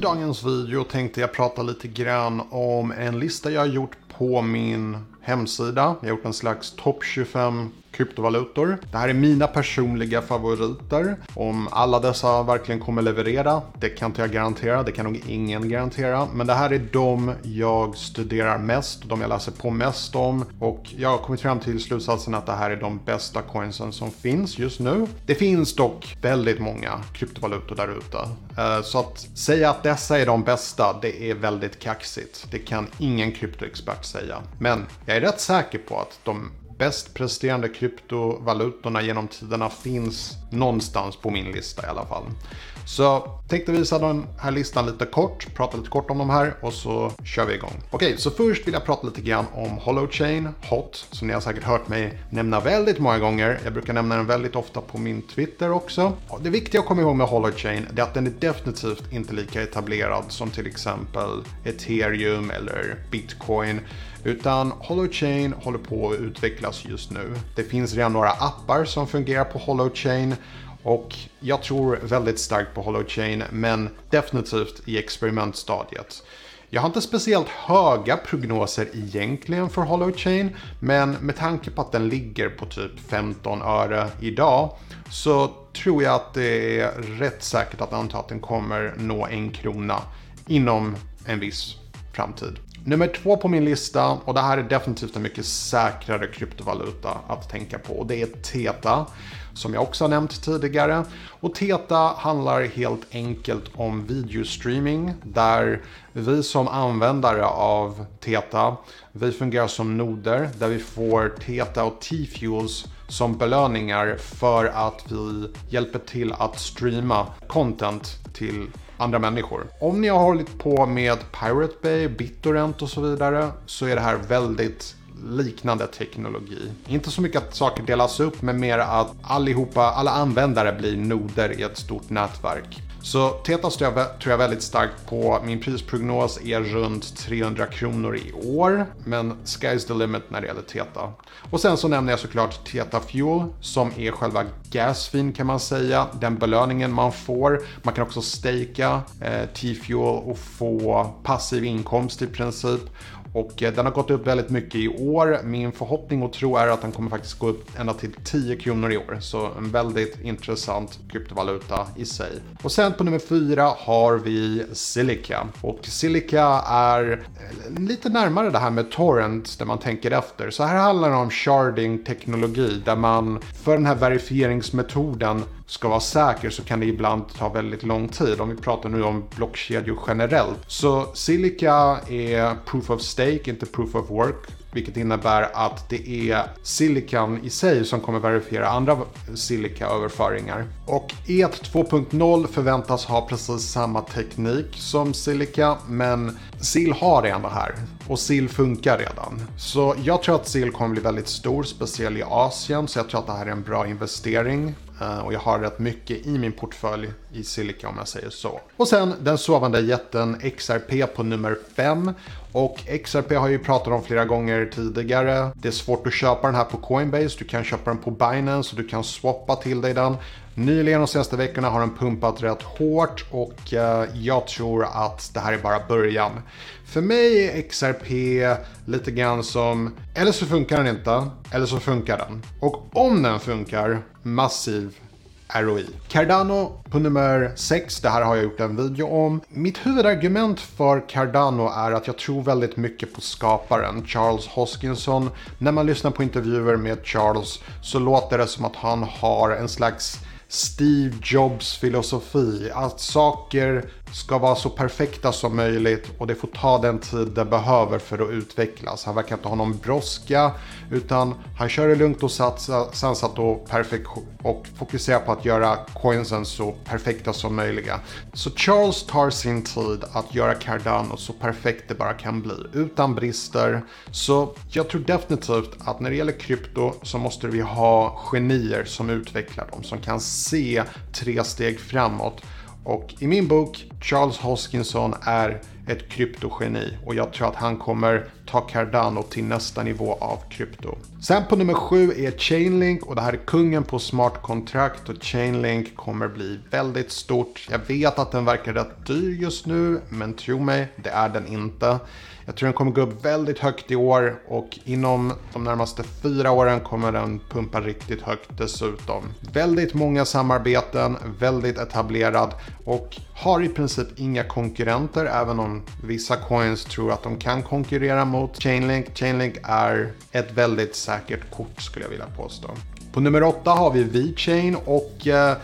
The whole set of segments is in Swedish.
dagens video tänkte jag prata lite grann om en lista jag har gjort på min hemsida. Jag har gjort en slags topp 25 kryptovalutor. Det här är mina personliga favoriter. Om alla dessa verkligen kommer leverera, det kan inte jag garantera, det kan nog ingen garantera. Men det här är de jag studerar mest, de jag läser på mest om och jag har kommit fram till slutsatsen att det här är de bästa coinsen som finns just nu. Det finns dock väldigt många kryptovalutor där ute. Eh, så att säga att dessa är de bästa, det är väldigt kaxigt. Det kan ingen kryptoexpert säga. Men jag är rätt säker på att de bäst presterande kryptovalutorna genom tiderna finns någonstans på min lista i alla fall. Så tänkte visa den här listan lite kort, prata lite kort om de här och så kör vi igång. Okej, så först vill jag prata lite grann om Holochain, HOT, som ni har säkert hört mig nämna väldigt många gånger. Jag brukar nämna den väldigt ofta på min Twitter också. Det viktiga att komma ihåg med Holochain är att den är definitivt inte lika etablerad som till exempel ethereum eller bitcoin. Utan Holochain håller på att utvecklas just nu. Det finns redan några appar som fungerar på Holochain och jag tror väldigt starkt på Holochain men definitivt i experimentstadiet. Jag har inte speciellt höga prognoser egentligen för Holochain men med tanke på att den ligger på typ 15 öre idag så tror jag att det är rätt säkert att anta att den kommer nå en krona inom en viss framtid. Nummer två på min lista, och det här är definitivt en mycket säkrare kryptovaluta att tänka på, och det är TETA som jag också har nämnt tidigare. Och TETA handlar helt enkelt om videostreaming där vi som användare av TETA, vi fungerar som noder där vi får TETA och T-fuels som belöningar för att vi hjälper till att streama content till andra människor. Om ni har hållit på med Pirate Bay, BitTorrent och så vidare så är det här väldigt liknande teknologi. Inte så mycket att saker delas upp, men mer att allihopa, alla användare blir noder i ett stort nätverk. Så Teta jag, tror jag väldigt starkt på. Min prisprognos är runt 300 kronor i år. Men sky's the limit när det gäller Teta. Och sen så nämner jag såklart Teta Fuel som är själva gasfin kan man säga. Den belöningen man får. Man kan också stejka eh, T-Fuel och få passiv inkomst i princip. Och eh, den har gått upp väldigt mycket i år. Min förhoppning och tro är att den kommer faktiskt gå upp ända till 10 kronor i år. Så en väldigt intressant kryptovaluta i sig. Och sen på nummer fyra har vi Silica. Och Silica är eh, lite närmare det här med torrent där man tänker efter. Så här handlar det om sharding-teknologi där man för den här verifieringsmetoden ska vara säker så kan det ibland ta väldigt lång tid. Om vi pratar nu om blockkedjor generellt. Så Silica är proof of stake, inte proof of work. Vilket innebär att det är Silicon i sig som kommer verifiera andra Silica-överföringar. Och ET 2.0 förväntas ha precis samma teknik som Silica, men SIL har redan det här. Och SIL funkar redan. Så jag tror att SIL kommer bli väldigt stor, speciellt i Asien, så jag tror att det här är en bra investering. Eh, och jag har rätt mycket i min portfölj i Silica om jag säger så. Och sen den sovande jätten XRP på nummer 5. Och XRP har jag ju pratat om flera gånger tidigare. Det är svårt att köpa den här på Coinbase. Du kan köpa den på Binance och du kan swappa till dig den. Nyligen de senaste veckorna har den pumpat rätt hårt och eh, jag tror att det här är bara början. För mig är XRP lite grann som, eller så funkar den inte, eller så funkar den. Och om den funkar, massiv ROI. Cardano på nummer 6, det här har jag gjort en video om. Mitt huvudargument för Cardano är att jag tror väldigt mycket på skaparen Charles Hoskinson. När man lyssnar på intervjuer med Charles så låter det som att han har en slags Steve Jobs filosofi. Att saker ska vara så perfekta som möjligt och det får ta den tid det behöver för att utvecklas. Han verkar inte ha någon brådska utan han kör det lugnt och sansat och, perfekt och fokuserar på att göra coinsen så perfekta som möjliga. Så Charles tar sin tid att göra Cardano så perfekt det bara kan bli utan brister. Så jag tror definitivt att när det gäller krypto så måste vi ha genier som utvecklar dem som kan se tre steg framåt och i min bok, Charles Hoskinson är ett kryptogeni och jag tror att han kommer ta Cardano till nästa nivå av krypto. Sen på nummer sju är Chainlink och det här är kungen på smart kontrakt och Chainlink kommer bli väldigt stort. Jag vet att den verkar rätt dyr just nu, men tro mig, det är den inte. Jag tror den kommer gå upp väldigt högt i år och inom de närmaste fyra åren kommer den pumpa riktigt högt dessutom. Väldigt många samarbeten, väldigt etablerad och har i princip inga konkurrenter även om vissa coins tror att de kan konkurrera mot Chainlink. Chainlink är ett väldigt säkert kort skulle jag vilja påstå. På nummer åtta har vi VeChain och eh,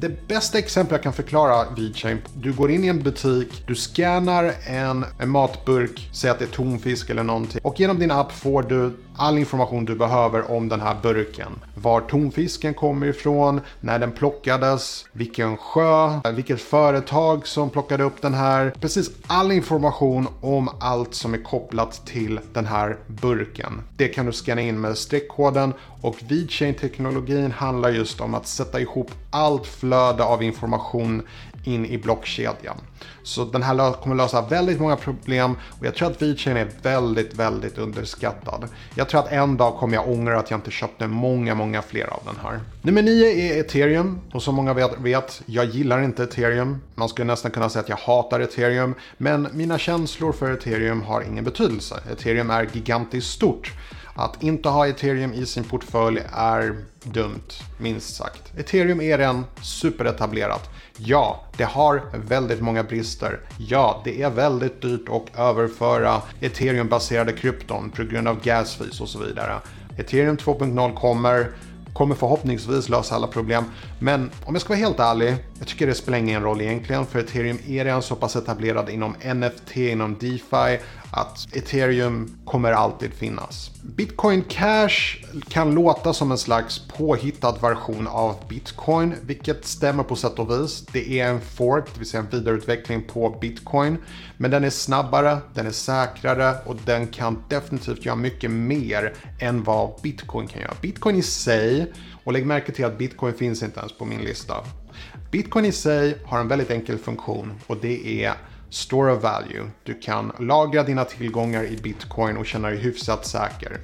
det bästa exempel jag kan förklara VeChain. Du går in i en butik, du scannar en, en matburk, säg att det är tonfisk eller någonting. Och genom din app får du all information du behöver om den här burken. Var tonfisken kommer ifrån, när den plockades, vilken sjö, vilket företag som plockade upp den här. Precis all information om allt som är kopplat till den här burken. Det kan du scanna in med streckkoden och VeChain-teknologin handlar just om att sätta ihop allt flöde av information in i blockkedjan. Så den här kommer lösa väldigt många problem och jag tror att VeChain är väldigt, väldigt underskattad. Jag tror att en dag kommer jag ångra att jag inte köpte många, många fler av den här. Nummer 9 är ethereum och som många vet jag gillar inte ethereum. Man skulle nästan kunna säga att jag hatar ethereum, men mina känslor för ethereum har ingen betydelse. Ethereum är gigantiskt stort. Att inte ha ethereum i sin portfölj är dumt, minst sagt. Ethereum är en superetablerat. Ja, det har väldigt många brister. Ja, det är väldigt dyrt att överföra ethereum-baserade krypton på grund av gas fees och så vidare. Ethereum 2.0 kommer, kommer förhoppningsvis lösa alla problem. Men om jag ska vara helt ärlig, jag tycker det spelar ingen roll egentligen för ethereum är redan så pass etablerad inom NFT, inom DeFi att ethereum kommer alltid finnas. Bitcoin Cash kan låta som en slags påhittad version av bitcoin, vilket stämmer på sätt och vis. Det är en fork, det vill säga en vidareutveckling på bitcoin. Men den är snabbare, den är säkrare och den kan definitivt göra mycket mer än vad bitcoin kan göra. Bitcoin i sig, och lägg märke till att bitcoin finns inte ens på min lista. Bitcoin i sig har en väldigt enkel funktion och det är Store of Value. Du kan lagra dina tillgångar i bitcoin och känna dig hyfsat säker.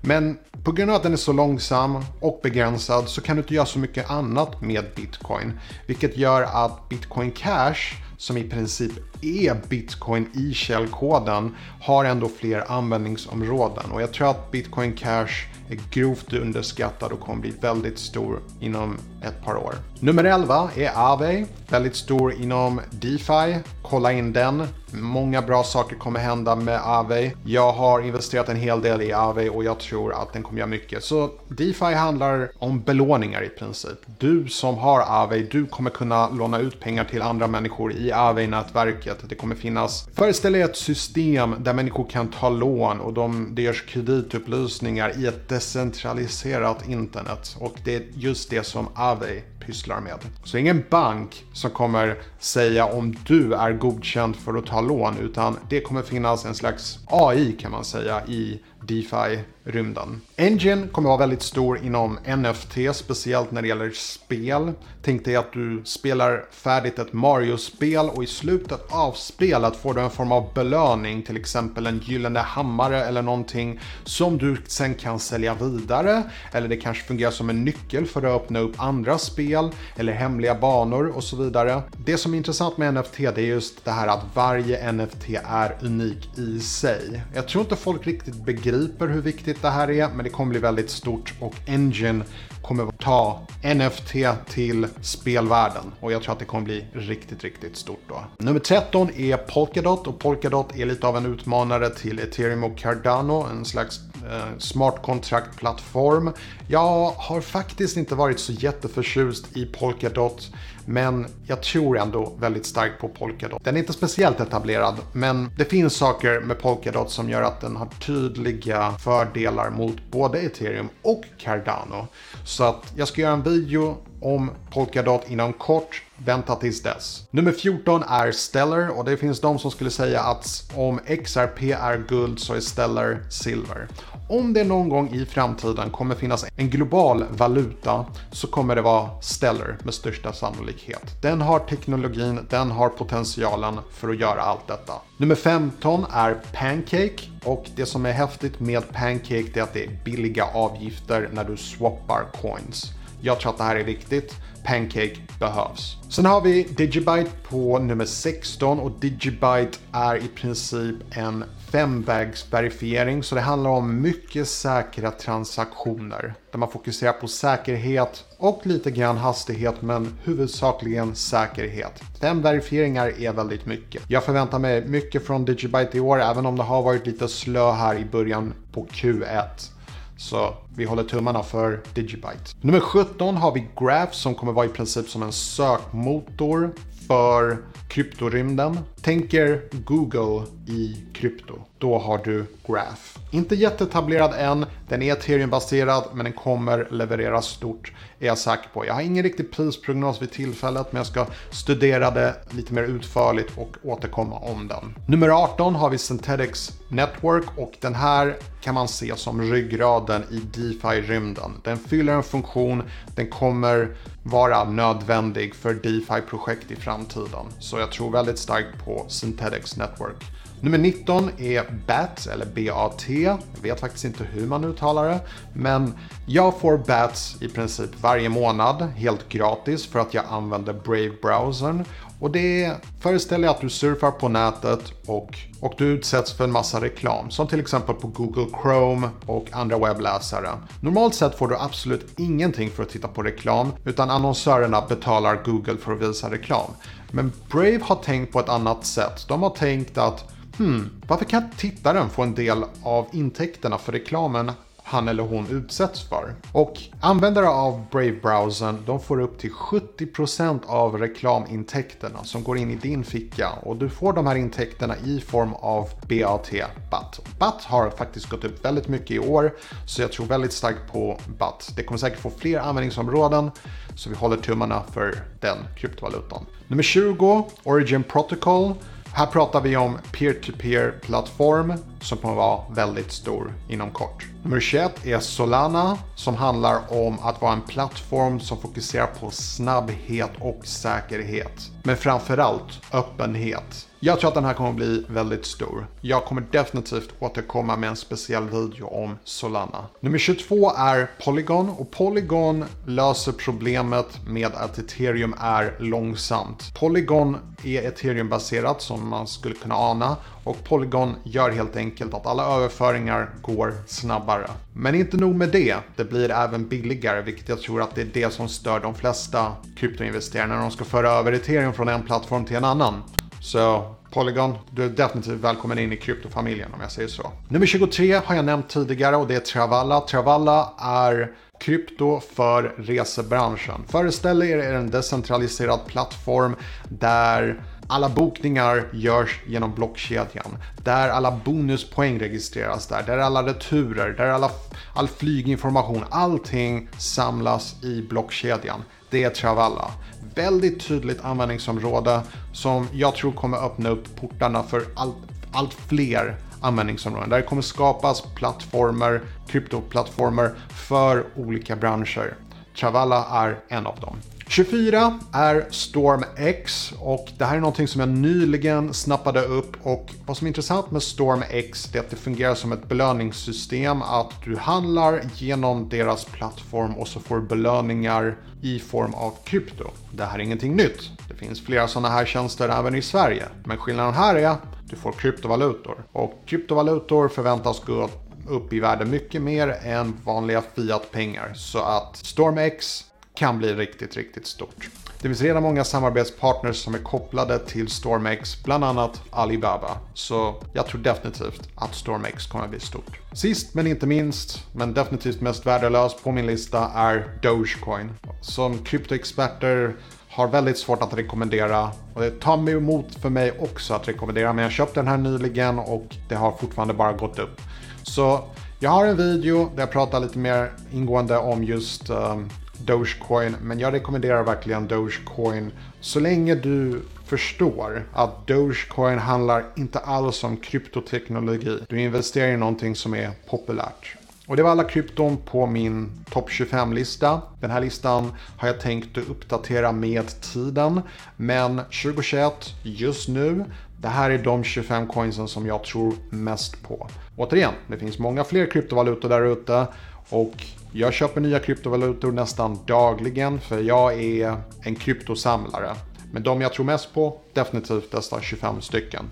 Men på grund av att den är så långsam och begränsad så kan du inte göra så mycket annat med bitcoin. Vilket gör att bitcoin cash, som i princip är bitcoin i källkoden, har ändå fler användningsområden. Och jag tror att bitcoin cash är grovt underskattad och kommer bli väldigt stor inom ett par år. Nummer 11 är Aave, väldigt stor inom DeFi. Kolla in den. Många bra saker kommer hända med Aave. Jag har investerat en hel del i Aave och jag tror att den kommer göra mycket. Så DeFi handlar om belåningar i princip. Du som har Aave, du kommer kunna låna ut pengar till andra människor i Aave-nätverket. Det kommer finnas, föreställ er ett system där människor kan ta lån och de, det görs kreditupplysningar i ett decentraliserat internet. Och det är just det som Aave pysslar med. Så ingen bank som kommer säga om du är godkänd för att ta lån utan det kommer finnas en slags AI kan man säga i Defi rymden. Engine kommer vara väldigt stor inom NFT, speciellt när det gäller spel. Tänk dig att du spelar färdigt ett Mario-spel och i slutet av spelet får du en form av belöning, till exempel en gyllene hammare eller någonting som du sen kan sälja vidare. Eller det kanske fungerar som en nyckel för att öppna upp andra spel eller hemliga banor och så vidare. Det som är intressant med NFT det är just det här att varje NFT är unik i sig. Jag tror inte folk riktigt begriper hur viktigt det här är, men det kommer bli väldigt stort. Och Engine kommer ta NFT till spelvärlden och jag tror att det kommer bli riktigt, riktigt stort då. Nummer 13 är Polkadot och Polkadot är lite av en utmanare till ethereum och Cardano, en slags eh, smart kontraktplattform. Jag har faktiskt inte varit så jätteförtjust i Polkadot men jag tror ändå väldigt starkt på Polkadot. Den är inte speciellt etablerad, men det finns saker med Polkadot som gör att den har tydliga fördelar mot både ethereum och Cardano. Så att jag ska göra en video om Polkadot inom kort. Vänta tills dess. Nummer 14 är Stellar och det finns de som skulle säga att om XRP är guld så är Stellar silver om det någon gång i framtiden kommer finnas en global valuta så kommer det vara Stellar med största sannolikhet. Den har teknologin, den har potentialen för att göra allt detta. Nummer 15 är Pancake och det som är häftigt med Pancake är att det är billiga avgifter när du swappar coins. Jag tror att det här är viktigt. Pancake behövs. Sen har vi Digibyte på nummer 16 och Digibyte är i princip en femvägsverifiering så det handlar om mycket säkra transaktioner där man fokuserar på säkerhet och lite grann hastighet men huvudsakligen säkerhet. Fem verifieringar är väldigt mycket. Jag förväntar mig mycket från Digibyte i år även om det har varit lite slö här i början på Q1. Så vi håller tummarna för Digibyte. Nummer 17 har vi Graph som kommer vara i princip som en sökmotor för kryptorymden. Tänker Google i krypto. Då har du Graph. Inte jätteetablerad än, den är ethereum-baserad men den kommer leverera stort är jag säker på. Jag har ingen riktig prisprognos vid tillfället men jag ska studera det lite mer utförligt och återkomma om den. Nummer 18 har vi Synthetics Network och den här kan man se som ryggraden i DeFi-rymden. Den fyller en funktion, den kommer vara nödvändig för DeFi-projekt i framtiden. Så jag tror väldigt starkt på Synthetics Network. Nummer 19 är BAT, eller BAT. Jag vet faktiskt inte hur man uttalar det. Men jag får BATs i princip varje månad helt gratis för att jag använder Brave-browsern. Och det föreställer att du surfar på nätet och, och du utsätts för en massa reklam. Som till exempel på Google Chrome och andra webbläsare. Normalt sett får du absolut ingenting för att titta på reklam. Utan annonsörerna betalar Google för att visa reklam. Men Brave har tänkt på ett annat sätt. De har tänkt att Hmm, varför kan tittaren få en del av intäkterna för reklamen han eller hon utsätts för. Och användare av Brave-browsern de får upp till 70% av reklamintäkterna som går in i din ficka och du får de här intäkterna i form av BAT, BAT. BAT har faktiskt gått upp väldigt mycket i år så jag tror väldigt starkt på BAT. Det kommer säkert få fler användningsområden så vi håller tummarna för den kryptovalutan. Nummer 20, Origin Protocol. Här pratar vi om peer-to-peer plattform som kommer vara väldigt stor inom kort. Nummer 21 är Solana som handlar om att vara en plattform som fokuserar på snabbhet och säkerhet. Men framförallt öppenhet. Jag tror att den här kommer bli väldigt stor. Jag kommer definitivt återkomma med en speciell video om Solana. Nummer 22 är Polygon och Polygon löser problemet med att ethereum är långsamt. Polygon är ethereum-baserat som man skulle kunna ana och Polygon gör helt enkelt att alla överföringar går snabbare. Men inte nog med det, det blir även billigare vilket jag tror att det är det som stör de flesta kryptoinvesterare när de ska föra över ethereum från en plattform till en annan. Så Polygon, du är definitivt välkommen in i kryptofamiljen om jag säger så. Nummer 23 har jag nämnt tidigare och det är Travalla. Travalla är krypto för resebranschen. Föreställ er en decentraliserad plattform där alla bokningar görs genom blockkedjan. Där alla bonuspoäng registreras där. Där alla returer, där alla, all flyginformation, allting samlas i blockkedjan. Det är Travalla. Väldigt tydligt användningsområde som jag tror kommer öppna upp portarna för allt, allt fler användningsområden. Där det kommer skapas plattformar, kryptoplattformar för olika branscher. Travalla är en av dem. 24 är Storm X och det här är någonting som jag nyligen snappade upp och vad som är intressant med Storm X är att det fungerar som ett belöningssystem att du handlar genom deras plattform och så får du belöningar i form av krypto. Det här är ingenting nytt. Det finns flera sådana här tjänster även i Sverige. Men skillnaden här är att du får kryptovalutor och kryptovalutor förväntas gå upp i värde mycket mer än vanliga fiat-pengar. Så att StormX kan bli riktigt, riktigt stort. Det finns redan många samarbetspartners som är kopplade till StormX, bland annat Alibaba. Så jag tror definitivt att StormX kommer att bli stort. Sist men inte minst, men definitivt mest värdelös på min lista är Dogecoin. Som kryptoexperter har väldigt svårt att rekommendera. Och det tar mig emot för mig också att rekommendera, men jag köpte den här nyligen och det har fortfarande bara gått upp. Så jag har en video där jag pratar lite mer ingående om just um, Dogecoin, men jag rekommenderar verkligen Dogecoin så länge du förstår att Dogecoin handlar inte alls om kryptoteknologi. Du investerar i någonting som är populärt. Och det var alla krypton på min topp 25-lista. Den här listan har jag tänkt att uppdatera med tiden. Men 2021, just nu, det här är de 25 coinsen som jag tror mest på. Återigen, det finns många fler kryptovalutor där ute och jag köper nya kryptovalutor nästan dagligen för jag är en kryptosamlare. Men de jag tror mest på, definitivt dessa 25 stycken.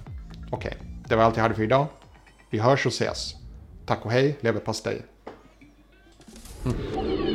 Okej, okay, det var allt jag hade för idag. Vi hörs och ses. Tack och hej, leverpastej. Mm.